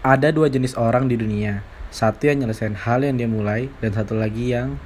Ada dua jenis orang di dunia. Satu yang nyelesain hal yang dia mulai, dan satu lagi yang